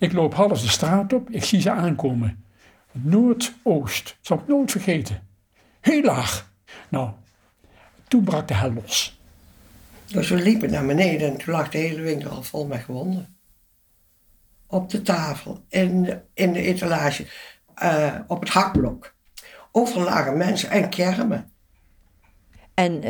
Ik loop half de straat op, ik zie ze aankomen. Noordoost, zal ik nooit vergeten. Heel laag. Nou, toen brak de hel los. Dus we liepen naar beneden en toen lag de hele winkel al vol met gewonden. Op de tafel, in de, in de etalage, uh, op het hakblok. Overal lagen mensen en kermen. En uh,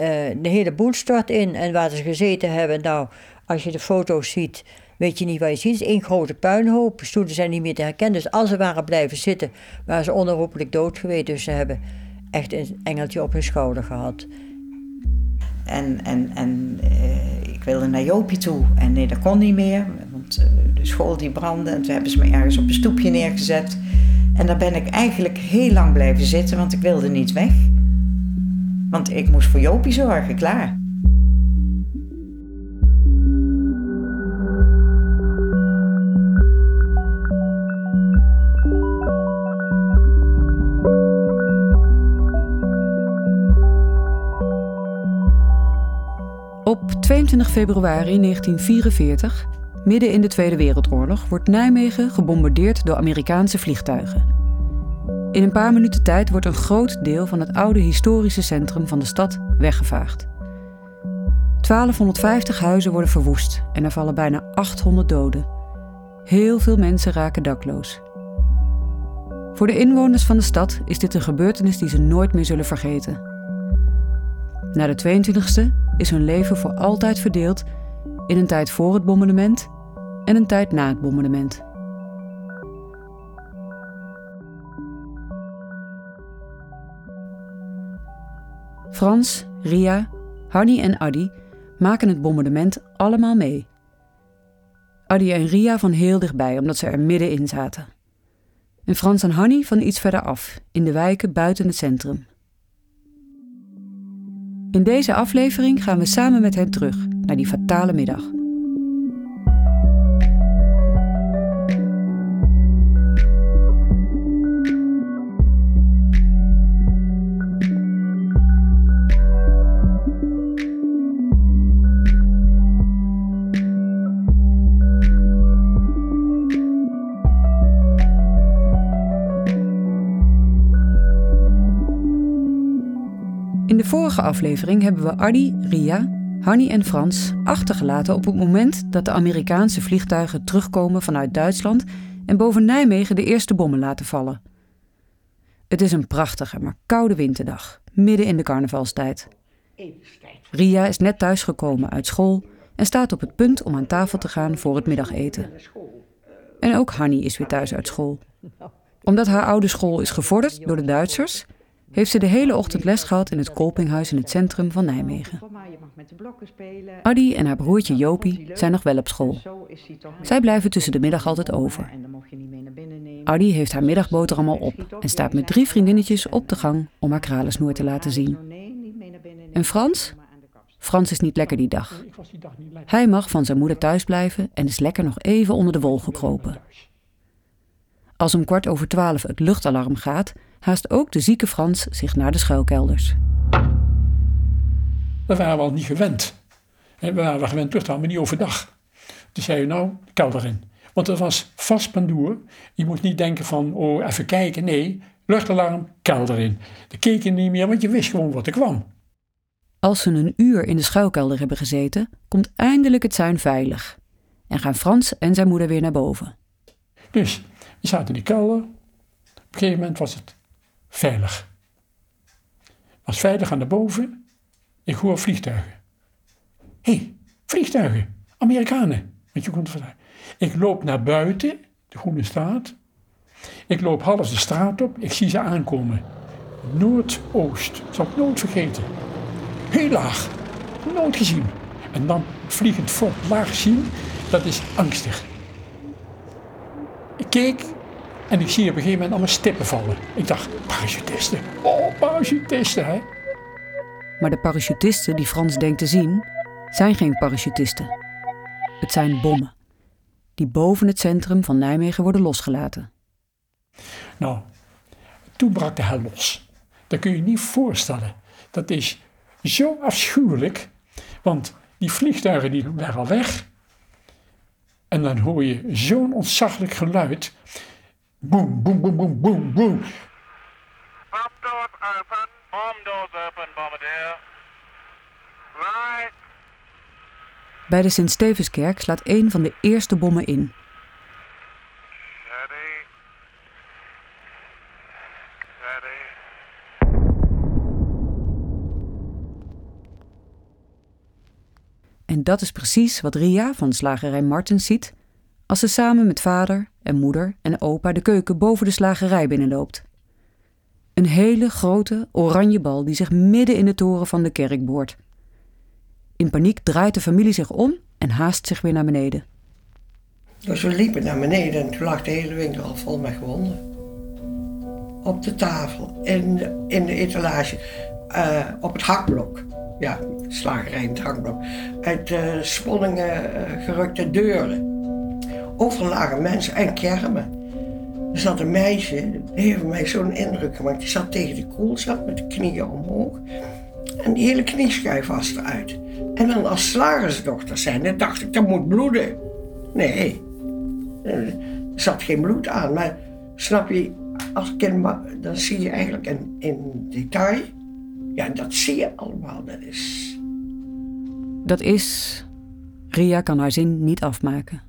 de hele boel stort in. En waar ze gezeten hebben, nou, als je de foto's ziet, weet je niet wat je ziet. Één grote puinhoop. Stoelen zijn niet meer te herkennen. Dus als ze waren blijven zitten, waren ze onherroepelijk dood geweest. Dus ze hebben echt een engeltje op hun schouder gehad. En, en, en uh, ik wilde naar Jopie toe. En nee, dat kon niet meer. Want uh, de school die brandde. En toen hebben ze me ergens op een stoepje neergezet. En daar ben ik eigenlijk heel lang blijven zitten, want ik wilde niet weg. Want ik moest voor Jopie zorgen, klaar. 22 februari 1944, midden in de Tweede Wereldoorlog, wordt Nijmegen gebombardeerd door Amerikaanse vliegtuigen. In een paar minuten tijd wordt een groot deel van het oude historische centrum van de stad weggevaagd. 1250 huizen worden verwoest en er vallen bijna 800 doden. Heel veel mensen raken dakloos. Voor de inwoners van de stad is dit een gebeurtenis die ze nooit meer zullen vergeten. Na de 22e is hun leven voor altijd verdeeld in een tijd voor het bombardement en een tijd na het bombardement. Frans, Ria, Hanny en Addy maken het bombardement allemaal mee. Addy en Ria van heel dichtbij, omdat ze er middenin zaten. En Frans en Hanny van iets verder af, in de wijken buiten het centrum. In deze aflevering gaan we samen met hen terug naar die fatale middag. Vorige aflevering hebben we Ardi, Ria, Hanny en Frans achtergelaten op het moment dat de Amerikaanse vliegtuigen terugkomen vanuit Duitsland en boven Nijmegen de eerste bommen laten vallen. Het is een prachtige, maar koude winterdag, midden in de carnavalstijd. Ria is net thuisgekomen uit school en staat op het punt om aan tafel te gaan voor het middageten. En ook Hanny is weer thuis uit school. Omdat haar oude school is gevorderd door de Duitsers, heeft ze de hele ochtend les gehad in het Kolpinghuis in het centrum van Nijmegen. Adi en haar broertje Jopie zijn nog wel op school. Zij blijven tussen de middag altijd over. Adi heeft haar middagboterham al op en staat met drie vriendinnetjes op de gang om haar kralensnoer te laten zien. En Frans? Frans is niet lekker die dag. Hij mag van zijn moeder thuis blijven en is lekker nog even onder de wol gekropen. Als om kwart over twaalf het luchtalarm gaat, haast ook de zieke Frans zich naar de schuilkelders. Dat waren we al niet gewend. We waren gewend terug te maar niet overdag. Toen zei je nou, kelder in. Want dat was vast pandoer. Je moet niet denken van, oh, even kijken. Nee, luchtalarm, kelder in. De keken niet meer, want je wist gewoon wat er kwam. Als ze een uur in de schuilkelder hebben gezeten, komt eindelijk het zuin veilig. En gaan Frans en zijn moeder weer naar boven. Dus, je zaten in die kelder. Op een gegeven moment was het veilig. Was veilig aan de boven. Ik hoor vliegtuigen. Hé, hey, vliegtuigen. Amerikanen. Want je komt vandaag. Ik loop naar buiten, de Groene Straat. Ik loop half de straat op. Ik zie ze aankomen. Noordoost. Zal ik nooit vergeten. Heel laag. Nooit gezien. En dan vliegend fort laag zien. Dat is angstig. Ik keek en ik zie op een gegeven moment allemaal stippen vallen. Ik dacht, parachutisten. Oh, parachutisten, hè. Maar de parachutisten die Frans denkt te zien, zijn geen parachutisten. Het zijn bommen. Die boven het centrum van Nijmegen worden losgelaten. Nou, toen brak de hel los. Dat kun je je niet voorstellen. Dat is zo afschuwelijk. Want die vliegtuigen die waren al weg. En dan hoor je zo'n ontzaglijk geluid. Boom, boom, boom, boom, boom, boom. Bomb doors open. Bomb doors open, Bombardier. Right. Bij de Sint-Stevenskerk slaat een van de eerste bommen in. Dat is precies wat Ria van de slagerij Martens ziet als ze samen met vader en moeder en opa de keuken boven de slagerij binnenloopt. Een hele grote oranje bal die zich midden in de toren van de kerk boort. In paniek draait de familie zich om en haast zich weer naar beneden. Dus we liepen naar beneden en toen lag de hele winkel al vol met gewonden. Op de tafel, in de, in de etalage, eh, op het hakblok. Ja, slagerij in het hakblok. Uit eh, gerukte deuren. Overal lagen mensen en kermen. Er zat een meisje, die heeft mij zo'n indruk gemaakt. Die zat tegen de koelzak met de knieën omhoog. En die hele knieschijf was eruit. En dan als slagersdochter zijn, dan dacht ik, dat moet bloeden. Nee, er zat geen bloed aan. Maar snap je, als kind, dan zie je eigenlijk in, in detail. Ja, dat zie je allemaal. Dat is. Dat is. Ria kan haar zin niet afmaken.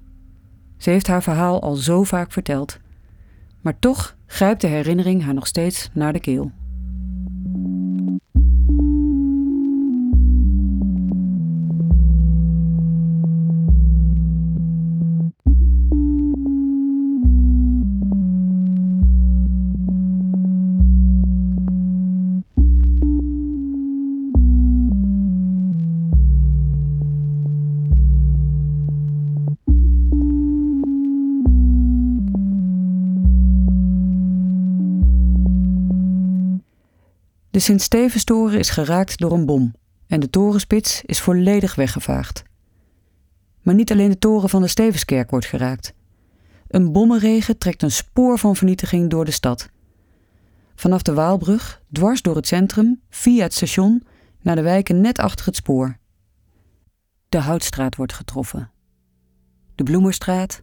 Ze heeft haar verhaal al zo vaak verteld. Maar toch grijpt de herinnering haar nog steeds naar de keel. De Sint-Stevenstoren is geraakt door een bom en de torenspits is volledig weggevaagd. Maar niet alleen de toren van de Stevenskerk wordt geraakt. Een bommenregen trekt een spoor van vernietiging door de stad. Vanaf de Waalbrug, dwars door het centrum, via het station, naar de wijken net achter het spoor. De Houtstraat wordt getroffen. De Bloemerstraat,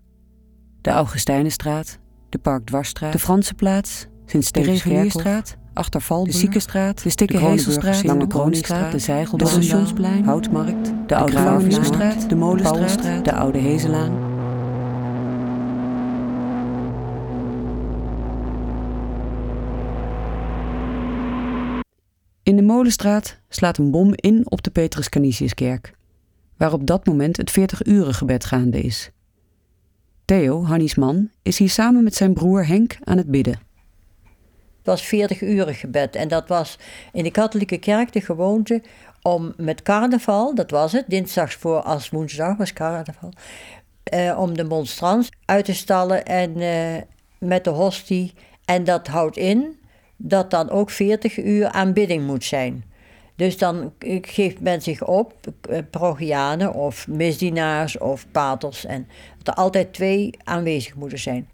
de Augustijnenstraat, de Parkdwarsstraat, de Franse Plaats, Sint-Stevenskerkstraat, Achterval, de Ziekenstraat, de Stikkenhezelstraat, de Kroningstraat, de Zijgel, de Stationsplein, Houtmarkt, de Oude de Molenstraat, de Oude Hezelaan. In de Molenstraat slaat een bom in op de Petrus Canisiuskerk, waar op dat moment het 40-uren gebed gaande is. Theo, Hannies man, is hier samen met zijn broer Henk aan het bidden. Was 40 uren gebed. En dat was in de katholieke kerk de gewoonte om met carnaval, dat was het, dinsdags voor als woensdag was carnaval, eh, om de monstrans uit te stallen en eh, met de hostie. En dat houdt in dat dan ook 40 uur aanbidding moet zijn. Dus dan geeft men zich op, eh, parochianen of misdienaars of paters. En dat er altijd twee aanwezig moeten zijn.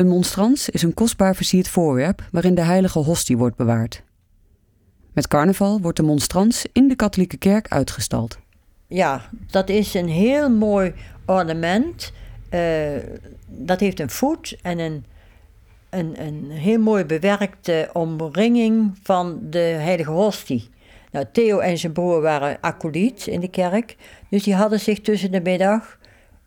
Een monstrans is een kostbaar versierd voorwerp waarin de heilige hostie wordt bewaard. Met carnaval wordt de monstrans in de katholieke kerk uitgestald. Ja, dat is een heel mooi ornament. Uh, dat heeft een voet en een, een, een heel mooi bewerkte omringing van de heilige hostie. Nou, Theo en zijn broer waren acoliet in de kerk. Dus die hadden zich tussen de middag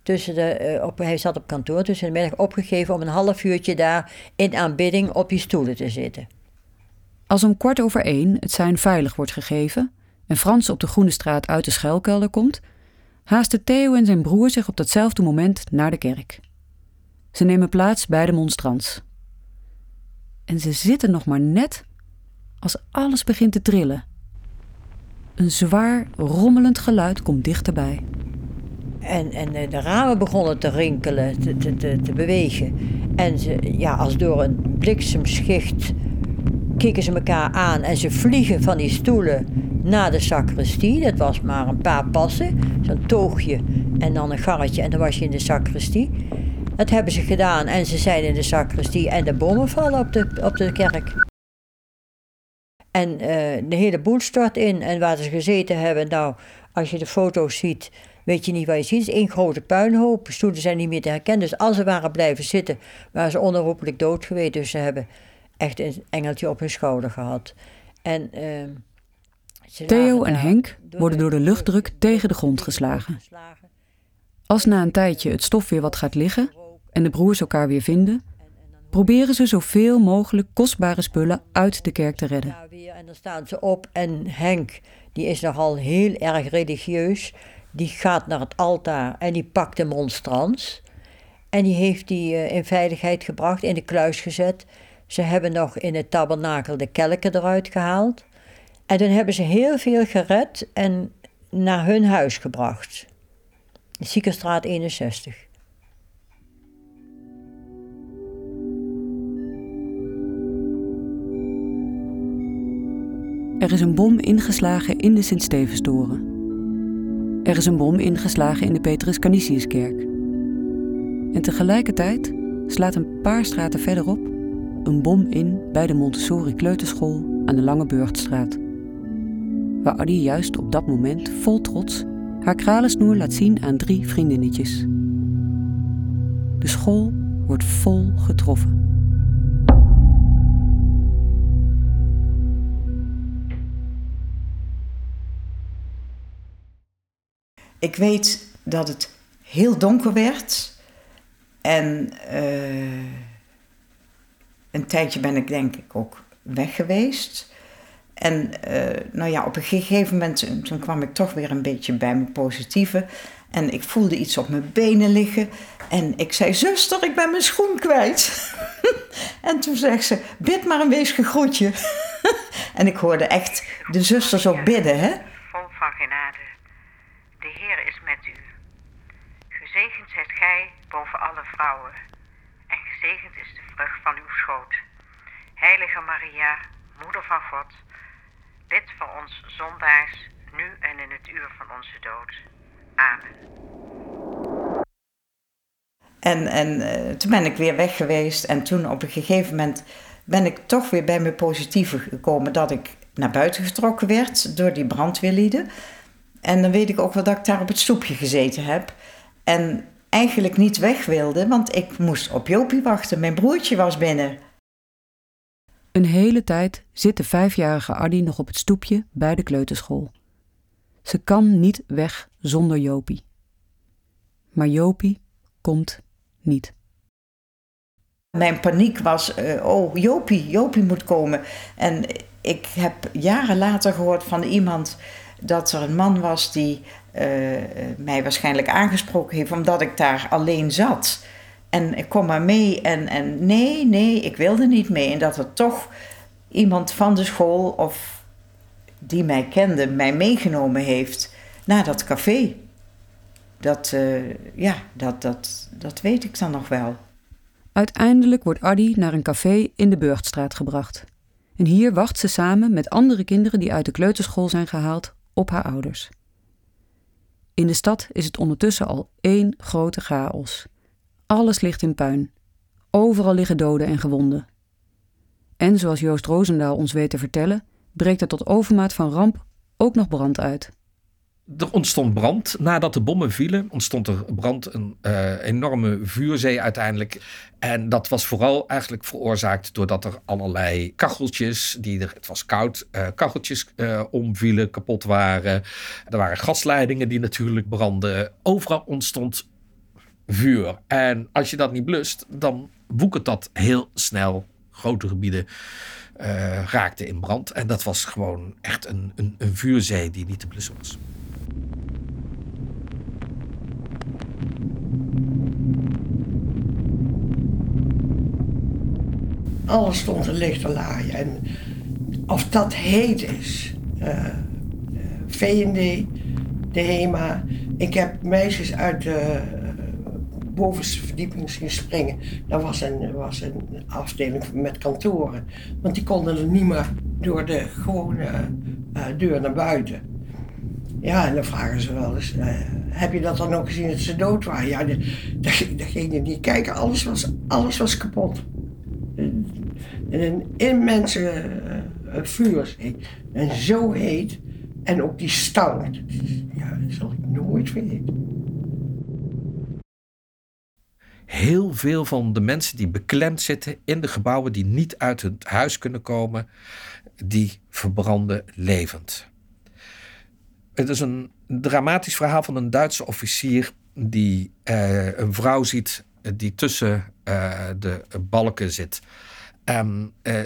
tussen de, op, hij zat op kantoor tussen de middag opgegeven om een half uurtje daar in aanbidding op die stoelen te zitten. Als om kwart over één het zijn veilig wordt gegeven en Frans op de Groene Straat uit de schuilkelder komt, haasten Theo en zijn broer zich op datzelfde moment naar de kerk. Ze nemen plaats bij de monstrans. En ze zitten nog maar net als alles begint te trillen. Een zwaar, rommelend geluid komt dichterbij. En, en eh, de ramen begonnen te rinkelen, te, te, te, bewegen. En ze, ja, als door een bliksemschicht keken ze elkaar aan en ze vliegen van die stoelen naar de sacristie. Dat was maar een paar passen, zo'n toogje en dan een garretje en dan was je in de sacristie. Dat hebben ze gedaan en ze zijn in de sacristie en de bommen vallen op de, op de kerk. En uh, de hele boel stort in en waar ze gezeten hebben, nou, als je de foto's ziet, weet je niet waar je ziet. Het is één grote puinhoop. Stoelen zijn niet meer te herkennen. Dus als ze waren blijven zitten, waren ze onherroepelijk dood geweest. Dus ze hebben echt een engeltje op hun schouder gehad. En, ehm, Theo en Henk worden door de luchtdruk tegen de grond geslagen. Als na een tijdje het stof weer wat gaat liggen en de broers elkaar weer vinden, proberen ze zoveel mogelijk kostbare spullen uit de kerk te redden. En dan staan ze op en Henk, die is nogal heel erg religieus, die gaat naar het altaar en die pakt de monstrans. En die heeft die eh, in veiligheid gebracht, in de kluis gezet. Ze hebben nog in het tabernakel de kelken eruit gehaald. En toen hebben ze heel veel gered en naar hun huis gebracht. Ziekenstraat 61. Er is een bom ingeslagen in de Sint-Stevenstoren. Er is een bom ingeslagen in de Petrus Canisiuskerk. En tegelijkertijd slaat een paar straten verderop een bom in bij de Montessori Kleuterschool aan de Lange Burgtstraat. Waar Addy juist op dat moment vol trots haar kralensnoer laat zien aan drie vriendinnetjes. De school wordt vol getroffen. Ik weet dat het heel donker werd. En eh, een tijdje ben ik denk ik ook weg geweest. En eh, nou ja, op een gegeven moment toen kwam ik toch weer een beetje bij mijn positieve. En ik voelde iets op mijn benen liggen. En ik zei, zuster, ik ben mijn schoen kwijt. en toen zegt ze, bid maar een weesge groetje. en ik hoorde echt de zusters ook bidden, hè. van. De Heer is met u. Gezegend zijt gij boven alle vrouwen, en gezegend is de vrucht van uw schoot. Heilige Maria, Moeder van God, bid voor ons zondaars, nu en in het uur van onze dood. Amen. En, en eh, toen ben ik weer weg geweest. En toen op een gegeven moment ben ik toch weer bij mijn positieve gekomen dat ik naar buiten getrokken werd door die brandweerlieden. En dan weet ik ook wel dat ik daar op het stoepje gezeten heb. En eigenlijk niet weg wilde, want ik moest op Jopie wachten. Mijn broertje was binnen. Een hele tijd zit de vijfjarige Addy nog op het stoepje bij de kleuterschool. Ze kan niet weg zonder Jopie. Maar Jopie komt niet. Mijn paniek was, eh, oh Jopie, Jopie moet komen. En ik heb jaren later gehoord van iemand dat er een man was die mij waarschijnlijk aangesproken heeft omdat ik daar alleen zat. En ik kom maar mee en, en nee, nee, ik wilde niet mee. En dat er toch iemand van de school of die mij kende, mij meegenomen heeft naar dat café. Dat, eh, ja, dat, dat, dat weet ik dan nog wel. Uiteindelijk wordt Addy naar een café in de Burgstraat gebracht. En hier wacht ze samen met andere kinderen die uit de kleuterschool zijn gehaald op haar ouders. In de stad is het ondertussen al één grote chaos. Alles ligt in puin. Overal liggen doden en gewonden. En zoals Joost Roosendaal ons weet te vertellen, breekt er tot overmaat van ramp ook nog brand uit. Er ontstond brand. Nadat de bommen vielen, ontstond er brand, een eh, enorme vuurzee uiteindelijk. En dat was vooral eigenlijk veroorzaakt doordat er allerlei kacheltjes, die er, het was koud, eh, kacheltjes eh, omvielen, kapot waren. Er waren gasleidingen die natuurlijk brandden. Overal ontstond vuur. En als je dat niet blust, dan woekert dat heel snel. Grote gebieden raakten in brand. En dat was gewoon echt een, een, een vuurzee die niet te blussen was. Alles stond te licht te laaien. En of dat heet is. eh, eh, V&D, de HEMA. Ik heb meisjes uit de eh, bovenste verdieping zien springen. Dat was een, was een afdeling met kantoren. Want die konden er niet meer door de gewone deur naar buiten. Ja, en dan vragen ze wel eens, heb je dat dan ook gezien dat ze dood waren? Ja, de- de- dat ging je niet kijken, alles was, alles was kapot. En een immense eh, vuurzee. En zo heet. En ook die stank. Ja, dat zal ik nooit vergeten. Heel veel van de mensen die beklemd zitten in de gebouwen die niet uit het huis kunnen komen, die verbranden levend. Het is een dramatisch verhaal van een Duitse officier die eh, een vrouw ziet die tussen eh, de balken zit. En eh,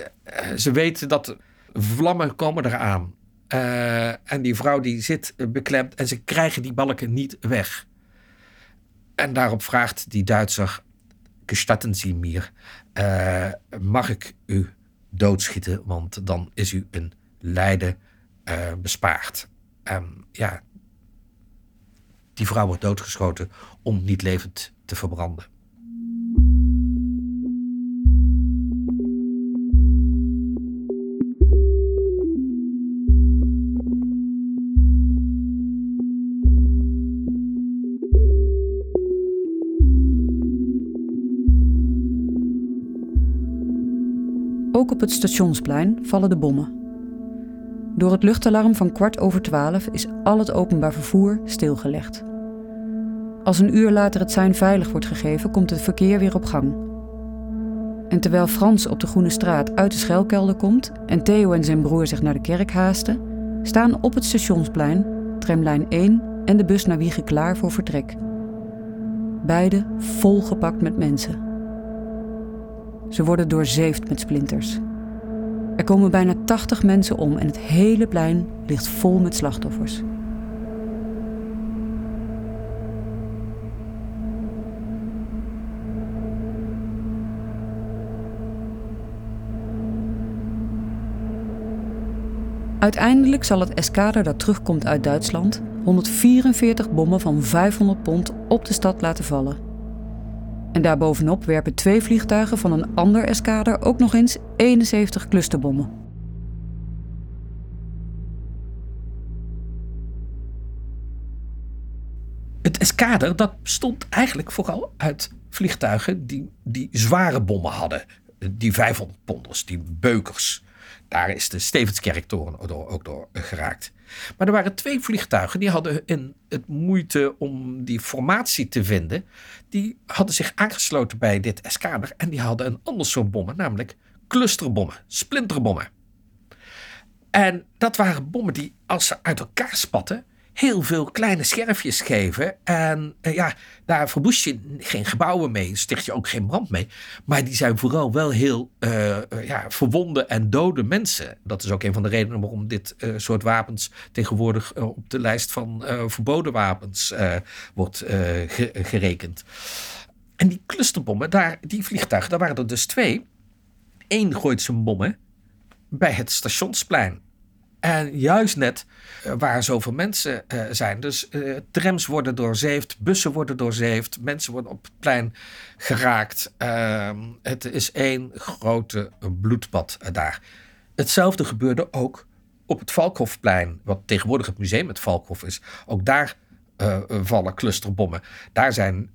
ze weten dat vlammen komen eraan. Uh, en die vrouw die zit beklemd en ze krijgen die balken niet weg. En daarop vraagt die Duitser, gestatten Sie mir, mag ik u doodschieten, want dan is u een lijden bespaard. En ja, die vrouw wordt doodgeschoten om niet levend te verbranden. Stationsplein vallen de bommen. Door het luchtalarm van kwart over twaalf is al het openbaar vervoer stilgelegd. Als een uur later het sein veilig wordt gegeven, komt het verkeer weer op gang. En terwijl Frans op de Groene Straat uit de schuilkelder komt en Theo en zijn broer zich naar de kerk haasten, staan op het stationsplein tramlijn 1 en de bus naar Wiegen klaar voor vertrek. Beide volgepakt met mensen. Ze worden doorzeefd met splinters. Er komen bijna 80 mensen om en het hele plein ligt vol met slachtoffers. Uiteindelijk zal het eskader dat terugkomt uit Duitsland 144 bommen van 500 pond op de stad laten vallen. En daarbovenop werpen twee vliegtuigen van een ander eskader ook nog eens 71 clusterbommen. Het eskader dat bestond eigenlijk vooral uit vliegtuigen die, die zware bommen hadden. Die 500 ponders, die beukers. Daar is de Stevenskerktoren ook door geraakt. Maar er waren twee vliegtuigen die hadden in het moeite om die formatie te vinden. Die hadden zich aangesloten bij dit eskader en die hadden een ander soort bommen, namelijk clusterbommen, splinterbommen. En dat waren bommen die, als ze uit elkaar spatten, heel veel kleine scherfjes geven. En uh, ja, daar verwoest je geen gebouwen mee, sticht je ook geen brand mee. Maar die zijn vooral wel heel uh, ja, verwonde en dode mensen. Dat is ook een van de redenen waarom dit soort wapens tegenwoordig op de lijst van verboden wapens wordt ge gerekend. En die clusterbommen, daar, die vliegtuigen, daar waren er dus twee. Eén gooit zijn bommen bij het stationsplein en juist net uh, waar zoveel mensen uh, zijn. Dus uh, trams worden doorzeefd, bussen worden doorzeefd, mensen worden op het plein geraakt. Ehm, het is één grote bloedbad daar. Hetzelfde gebeurde ook op het Valkhofplein, wat tegenwoordig het museum het Valkhof is. Ook daar vallen clusterbommen. Daar zijn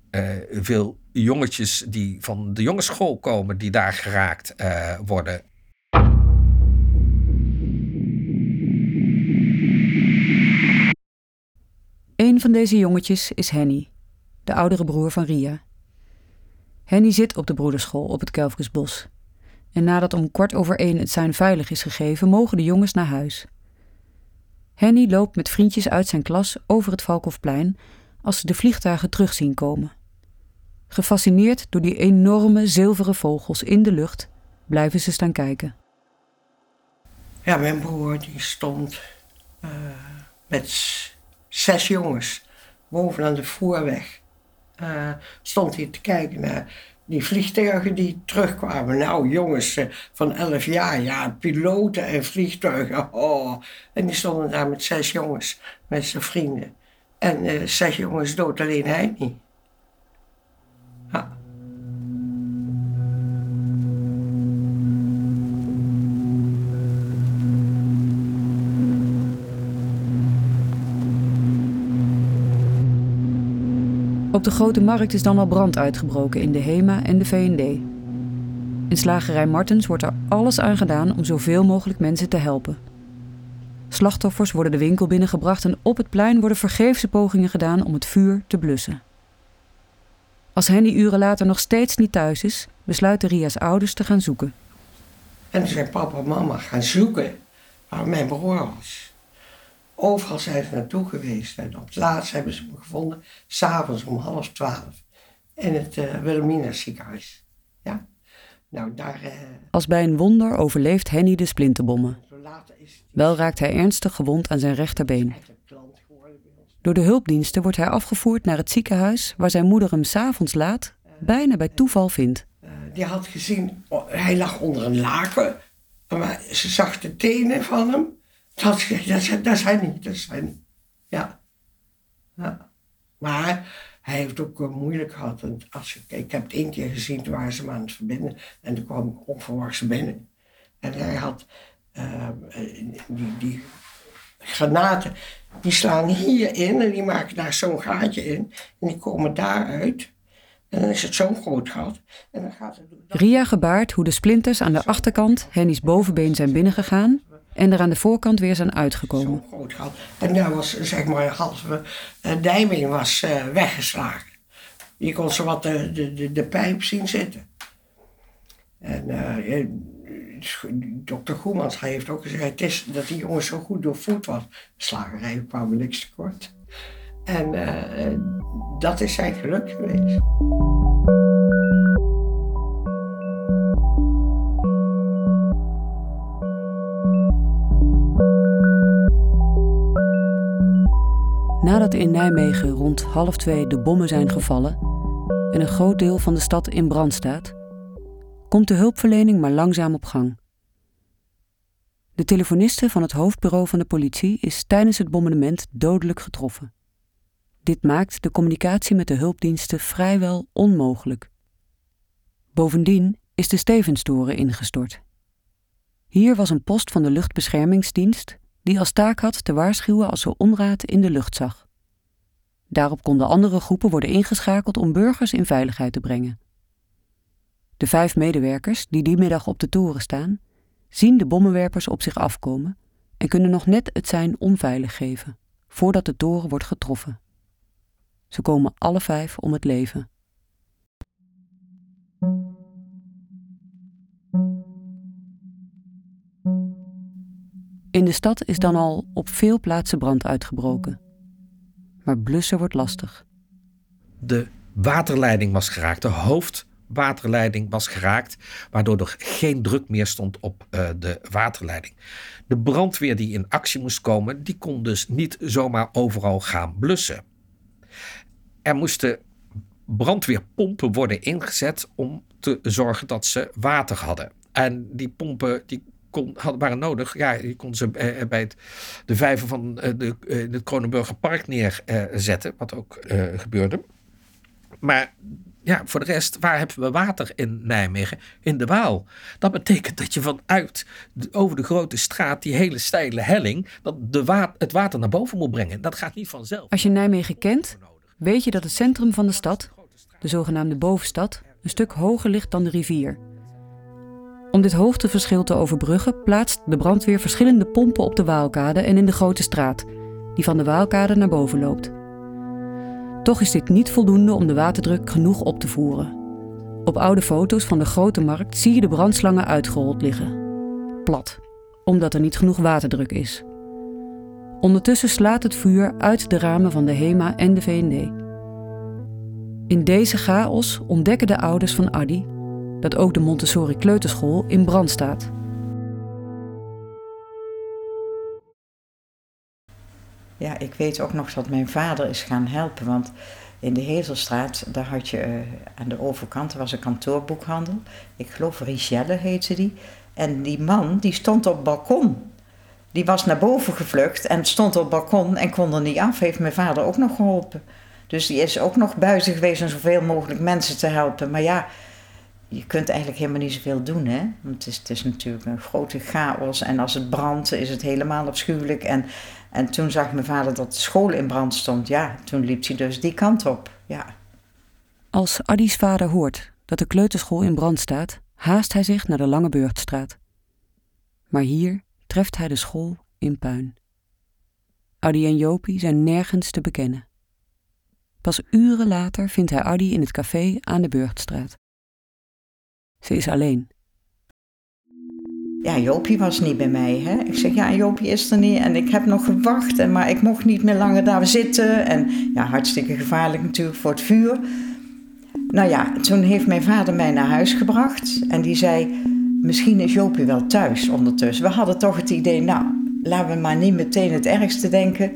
veel jongetjes die van de jongensschool komen, die daar geraakt worden. Een van deze jongetjes is Henny, de oudere broer van Ria. Henny zit op de broederschool op het Kelfkesbos. En nadat om kwart over één het zijn veilig is gegeven, mogen de jongens naar huis. Henny loopt met vriendjes uit zijn klas over het Valkhofplein als ze de vliegtuigen terug zien komen. Gefascineerd door die enorme zilveren vogels in de lucht, blijven ze staan kijken. Ja, mijn broer die stond uh, met zes jongens boven aan de voerweg. Uh, stond hij te kijken naar die vliegtuigen die terugkwamen. Nou, jongens uh, van elf jaar, ja, piloten en vliegtuigen. Oh. En die stonden daar met zes jongens, met zijn vrienden. En uh, zes jongens dood, alleen hij niet. Ja. Op de grote markt is dan al brand uitgebroken in de HEMA en de VND. In slagerij Martens wordt er alles aan gedaan om zoveel mogelijk mensen te helpen. Slachtoffers worden de winkel binnengebracht en op het plein worden vergeefse pogingen gedaan om het vuur te blussen. Als Henny uren later nog steeds niet thuis is, besluiten Ria's ouders te gaan zoeken. En toen zijn papa en mama gaan zoeken waar mijn broer. Overal zijn ze naartoe geweest en op het laatst hebben ze hem gevonden, s'avonds om half twaalf, in het uh, Wilhelmina ziekenhuis. Ja. Nou, daar, uh, Als bij een wonder overleeft Henny de splinterbommen. Wel raakt hij ernstig gewond aan zijn rechterbeen. Door de hulpdiensten wordt hij afgevoerd naar het ziekenhuis waar zijn moeder hem s'avonds laat bijna bij toeval vindt. Eh, die had gezien, oh, hij lag onder een laken, maar ze zag de tenen van hem. Dat dat hij niet, dat is. Ja. ja. Maar hij heeft ook eh, moeilijk gehad. Want als ik, ik heb het één keer gezien, toen waren ze hem aan het verbinden. En toen kwam ik onverwachts binnen. En hij had eh, die, die granaten, die slaan hierin en die maken daar zo'n gaatje in. En die komen daaruit. En dan is het zo'n groot gat. En dan gaat het... Ria gebaart hoe de splinters aan de achterkant Henny's bovenbeen zijn binnengegaan en er aan de voorkant weer zijn uitgekomen. Groot gat. En daar was zeg maar een halve uh, dijming was eh, weggeslagen. Je kon zo wat de, de, de, de pijp zien zitten. En eh, eh, dokter Goemans heeft ook gezegd dat die jongen zo goed doorvoed was. Slagerij kwam niks tekort. En eh, dat is zijn geluk geweest. Nadat in Nijmegen rond half twee de bommen zijn gevallen en een groot deel van de stad in brand staat, komt de hulpverlening maar langzaam op gang. De telefoniste van het hoofdbureau van de politie is tijdens het bombardement dodelijk getroffen. Dit maakt de communicatie met de hulpdiensten vrijwel onmogelijk. Bovendien is de Stevenstoren ingestort. Hier was een post van de luchtbeschermingsdienst die als taak had te waarschuwen als ze onraad in de lucht zag. Daarop konden andere groepen worden ingeschakeld om burgers in veiligheid te brengen. De vijf medewerkers die die middag op de toren staan, zien de bommenwerpers op zich afkomen en kunnen nog net het zijn onveilig geven, voordat de toren wordt getroffen. Ze komen alle vijf om het leven. In de stad is dan al op veel plaatsen brand uitgebroken. Maar blussen wordt lastig. De waterleiding was geraakt, de hoofdwaterleiding was geraakt, waardoor er geen druk meer stond op uh, de waterleiding. De brandweer die in actie moest komen, die kon dus niet zomaar overal gaan blussen. Er moesten brandweerpompen worden ingezet om te zorgen dat ze water hadden. En die pompen die kon, had, waren nodig. Ja, je kon ze eh, bij het, de vijver van eh, de, eh, het Kronenburger Park neerzetten, wat ook gebeurde. Maar ja, voor de rest, waar hebben we water in Nijmegen? In de Waal. Dat betekent dat je vanuit over de grote straat, die hele steile helling, dat de het water naar boven moet brengen. Dat gaat niet vanzelf. Als je Nijmegen kent, weet je dat het centrum van de stad, de zogenaamde bovenstad, een stuk hoger ligt dan de rivier. Om dit hoogteverschil te overbruggen plaatst de brandweer verschillende pompen op de Waalkade en in de Grote Straat, die van de Waalkade naar boven loopt. Toch is dit niet voldoende om de waterdruk genoeg op te voeren. Op oude foto's van de Grote Markt zie je de brandslangen uitgerold liggen. Plat, omdat er niet genoeg waterdruk is. Ondertussen slaat het vuur uit de ramen van de HEMA en de VND. In deze chaos ontdekken de ouders van Adi dat ook de Montessori kleuterschool in brand staat. Ja, ik weet ook nog dat mijn vader is gaan helpen, want in de Hezelstraat, daar had je uh, aan de overkant, er was een kantoorboekhandel. Ik geloof Richelle heette die. En die man, die stond op het balkon. Die was naar boven gevlucht en stond op het balkon en kon er niet af. Heeft mijn vader ook nog geholpen. Dus die is ook nog buiten geweest om zoveel mogelijk mensen te helpen. Maar ja, je kunt eigenlijk helemaal niet zoveel doen, hè? Want het is, het is natuurlijk een grote chaos. En als het brandt, is het helemaal afschuwelijk. En, en toen zag mijn vader dat de school in brand stond. Ja, toen liep hij dus die kant op. Ja. Als Addi's vader hoort dat de kleuterschool in brand staat, haast hij zich naar de Lange Burgstraat. Maar hier treft hij de school in puin. Addy en Jopie zijn nergens te bekennen. Pas uren later vindt hij Addy in het café aan de Burgtstraat. Ze is alleen. Ja, Jopie was niet bij mij. Hè? Ik zeg, ja, Jopie is er niet. En ik heb nog gewacht, en, maar ik mocht niet meer langer daar zitten. En ja, hartstikke gevaarlijk natuurlijk voor het vuur. Nou ja, toen heeft mijn vader mij naar huis gebracht. En die zei, misschien is Jopie wel thuis ondertussen. We hadden toch het idee, nou, laten we maar niet meteen het ergste denken.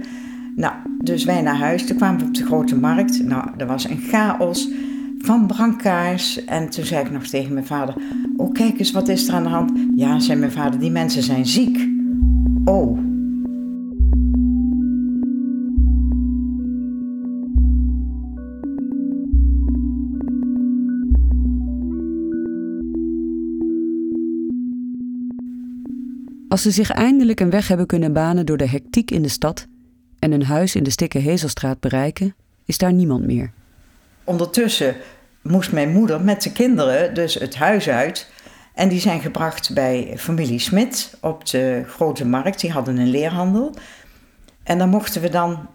Nou, dus wij naar huis. Toen kwamen we op de grote markt. Nou, er was een chaos van brankaars. En toen zei ik nog tegen mijn vader: Oh, kijk eens, wat is er aan de hand? Ja, zei mijn vader, die mensen zijn ziek. Oh. Als ze zich eindelijk een weg hebben kunnen banen door de hectiek in de stad en een huis in de stikke Hezelstraat bereiken, is daar niemand meer. Ondertussen moest mijn moeder met de kinderen dus het huis uit. En die zijn gebracht bij familie Smit op de Grote Markt. Die hadden een leerhandel. En dan mochten we dan,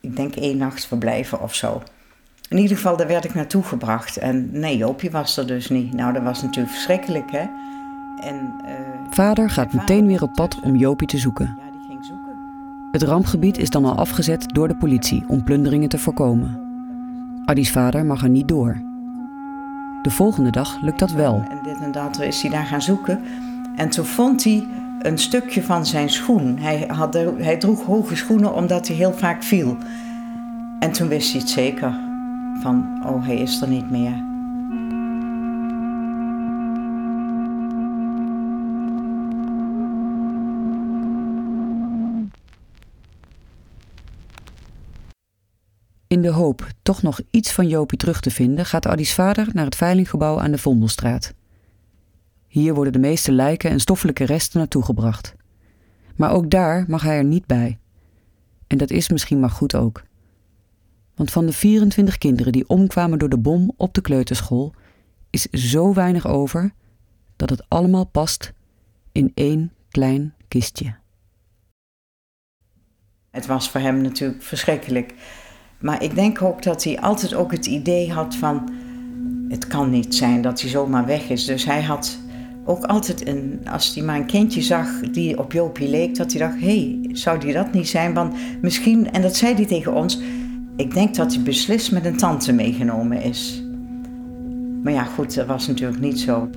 ik denk één nacht verblijven of zo. In ieder geval, daar werd ik naartoe gebracht. En nee, Joopje was er dus niet. Nou, dat was natuurlijk verschrikkelijk, hè. En, uh, Vader gaat meteen weer op pad om Jopie te zoeken. Ja, die ging zoeken. Het rampgebied is dan al afgezet door de politie om plunderingen te voorkomen. Addy's vader mag er niet door. De volgende dag lukt dat wel. En dit en dat is hij daar gaan zoeken. En toen vond hij een stukje van zijn schoen. Hij, had, hij droeg hoge schoenen omdat hij heel vaak viel. En toen wist hij het zeker. Van, oh, hij is er niet meer. In de hoop toch nog iets van Jopie terug te vinden, gaat Addy's vader naar het veilinggebouw aan de Vondelstraat. Hier worden de meeste lijken en stoffelijke resten naartoe gebracht. Maar ook daar mag hij er niet bij. En dat is misschien maar goed ook. Want van de 24 kinderen die omkwamen door de bom op de kleuterschool, is zo weinig over dat het allemaal past in één klein kistje. Het was voor hem natuurlijk verschrikkelijk. Maar ik denk ook dat hij altijd ook het idee had van... het kan niet zijn dat hij zomaar weg is. Dus hij had ook altijd, een, als hij maar een kindje zag die op Jopie leek... dat hij dacht, hé, hey, zou die dat niet zijn? Want misschien, en dat zei hij tegen ons... ik denk dat hij beslist met een tante meegenomen is. Maar ja, goed, dat was natuurlijk niet zo.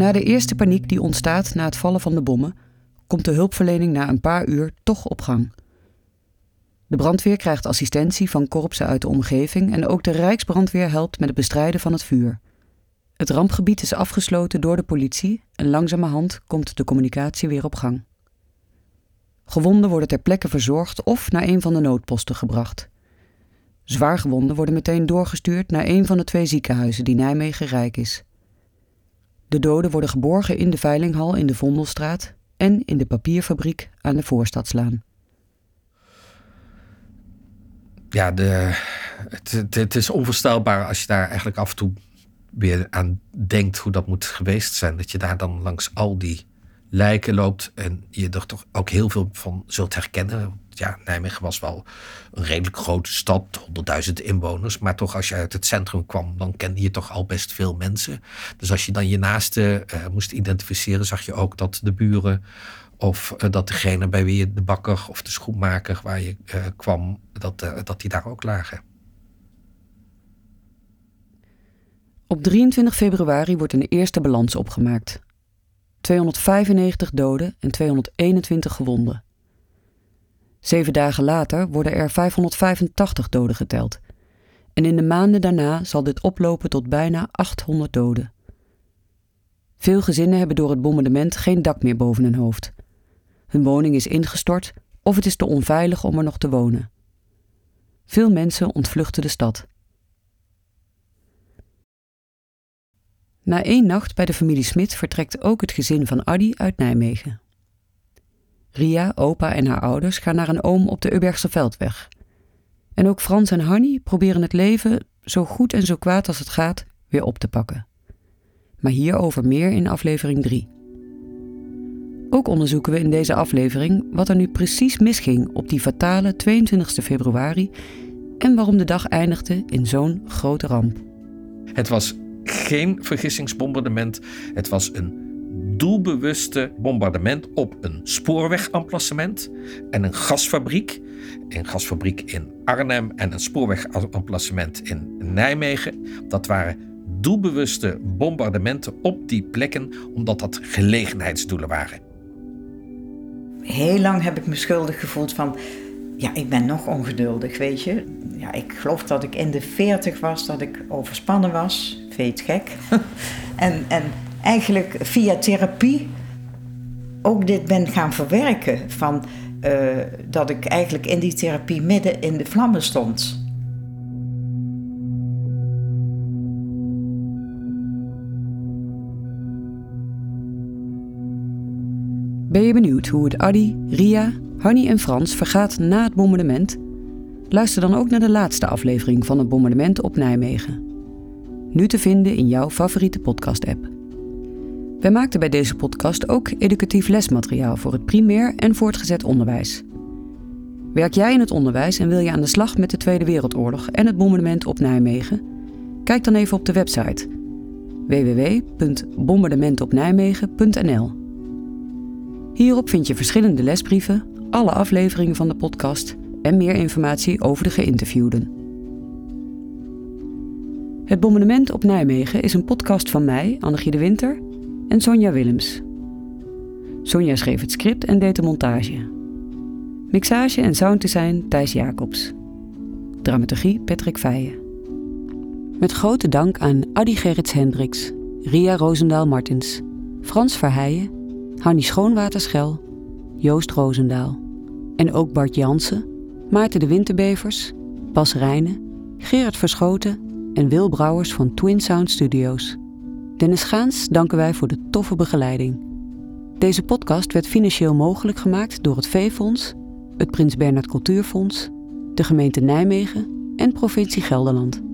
Na de eerste paniek die ontstaat na het vallen van de bommen, komt de hulpverlening na een paar uur toch op gang. De brandweer krijgt assistentie van korpsen uit de omgeving en ook de Rijksbrandweer helpt met het bestrijden van het vuur. Het rampgebied is afgesloten door de politie en langzamerhand komt de communicatie weer op gang. Gewonden worden ter plekke verzorgd of naar een van de noodposten gebracht. Zwaargewonden worden meteen doorgestuurd naar een van de twee ziekenhuizen die Nijmegen rijk is. De doden worden geborgen in de veilinghal in de Vondelstraat en in de papierfabriek aan de Voorstadslaan. Ja, de, het, het, is onvoorstelbaar als je daar eigenlijk af en toe weer aan denkt hoe dat moet geweest zijn. Dat je daar dan langs al die lijken loopt en je er toch ook heel veel van zult herkennen. Ja, Nijmegen was wel een redelijk grote stad, 100.000 inwoners. Maar toch, als je uit het centrum kwam, dan kende je toch al best veel mensen. Dus als je dan je naaste uh, moest identificeren, zag je ook dat de buren of uh, dat degene bij wie je de bakker of de schoenmaker waar je uh, kwam, dat, dat die daar ook lagen. Op 23 februari wordt een eerste balans opgemaakt. 295 doden en 221 gewonden. Zeven dagen later worden er 585 doden geteld. En in de maanden daarna zal dit oplopen tot bijna 800 doden. Veel gezinnen hebben door het bombardement geen dak meer boven hun hoofd. Hun woning is ingestort of het is te onveilig om er nog te wonen. Veel mensen ontvluchten de stad. Na één nacht bij de familie Smit vertrekt ook het gezin van Addy uit Nijmegen. Ria, opa en haar ouders gaan naar een oom op de Ubbergse Veldweg. En ook Frans en Hanny proberen het leven, zo goed en zo kwaad als het gaat, weer op te pakken. Maar hierover meer in aflevering 3. Ook onderzoeken we in deze aflevering wat er nu precies misging op die fatale 22 februari en waarom de dag eindigde in zo'n grote ramp. Het was geen vergissingsbombardement. Het was een doelbewuste bombardement op een spoorwegamplacement en een gasfabriek. Een gasfabriek in Arnhem en een spoorwegamplacement in Nijmegen. Dat waren doelbewuste bombardementen op die plekken, omdat dat gelegenheidsdoelen waren. Heel lang heb ik me schuldig gevoeld van, ja, ik ben nog ongeduldig, weet je. Ja, ik geloof dat ik in de 40 was, dat ik overspannen was. Veet gek. en, en eigenlijk via therapie ook dit ben gaan verwerken. Van, uh, dat ik eigenlijk in die therapie midden in de vlammen stond. Ben je benieuwd hoe het Addy, Ria, Hanny en Frans vergaat na het bombardement? Luister dan ook naar de laatste aflevering van het bombardement op Nijmegen. Nu te vinden in jouw favoriete podcast-app. Wij maakten bij deze podcast ook educatief lesmateriaal voor het primair en voortgezet onderwijs. Werk jij in het onderwijs en wil je aan de slag met de Tweede Wereldoorlog en het bombardement op Nijmegen? Kijk dan even op de website www.bombardementopnijmegen.nl. Hierop vind je verschillende lesbrieven, alle afleveringen van de podcast en meer informatie over de geïnterviewden. Het bombardement op Nijmegen is een podcast van mij, Annegie de Winter en Sonja Willems. Sonja schreef het script en deed de montage. Mixage en sounddesign Thijs Jacobs. Dramaturgie Patrick Feijen. Met grote dank aan Adi Gerrits Hendricks, Ria Roosendaal Martens, Frans Verheijen, Hanni Schoonwaterschel, Joost Roosendaal. En ook Bart Jansen, Maarten de Winterbevers, Bas Rijnen, Gerard Verschoten en Wil Brouwers van Twin Sound Studios. Dennis Gaans danken wij voor de toffe begeleiding. Deze podcast werd financieel mogelijk gemaakt door het V-Fonds, het Prins Bernhard Cultuurfonds, de gemeente Nijmegen en provincie Gelderland.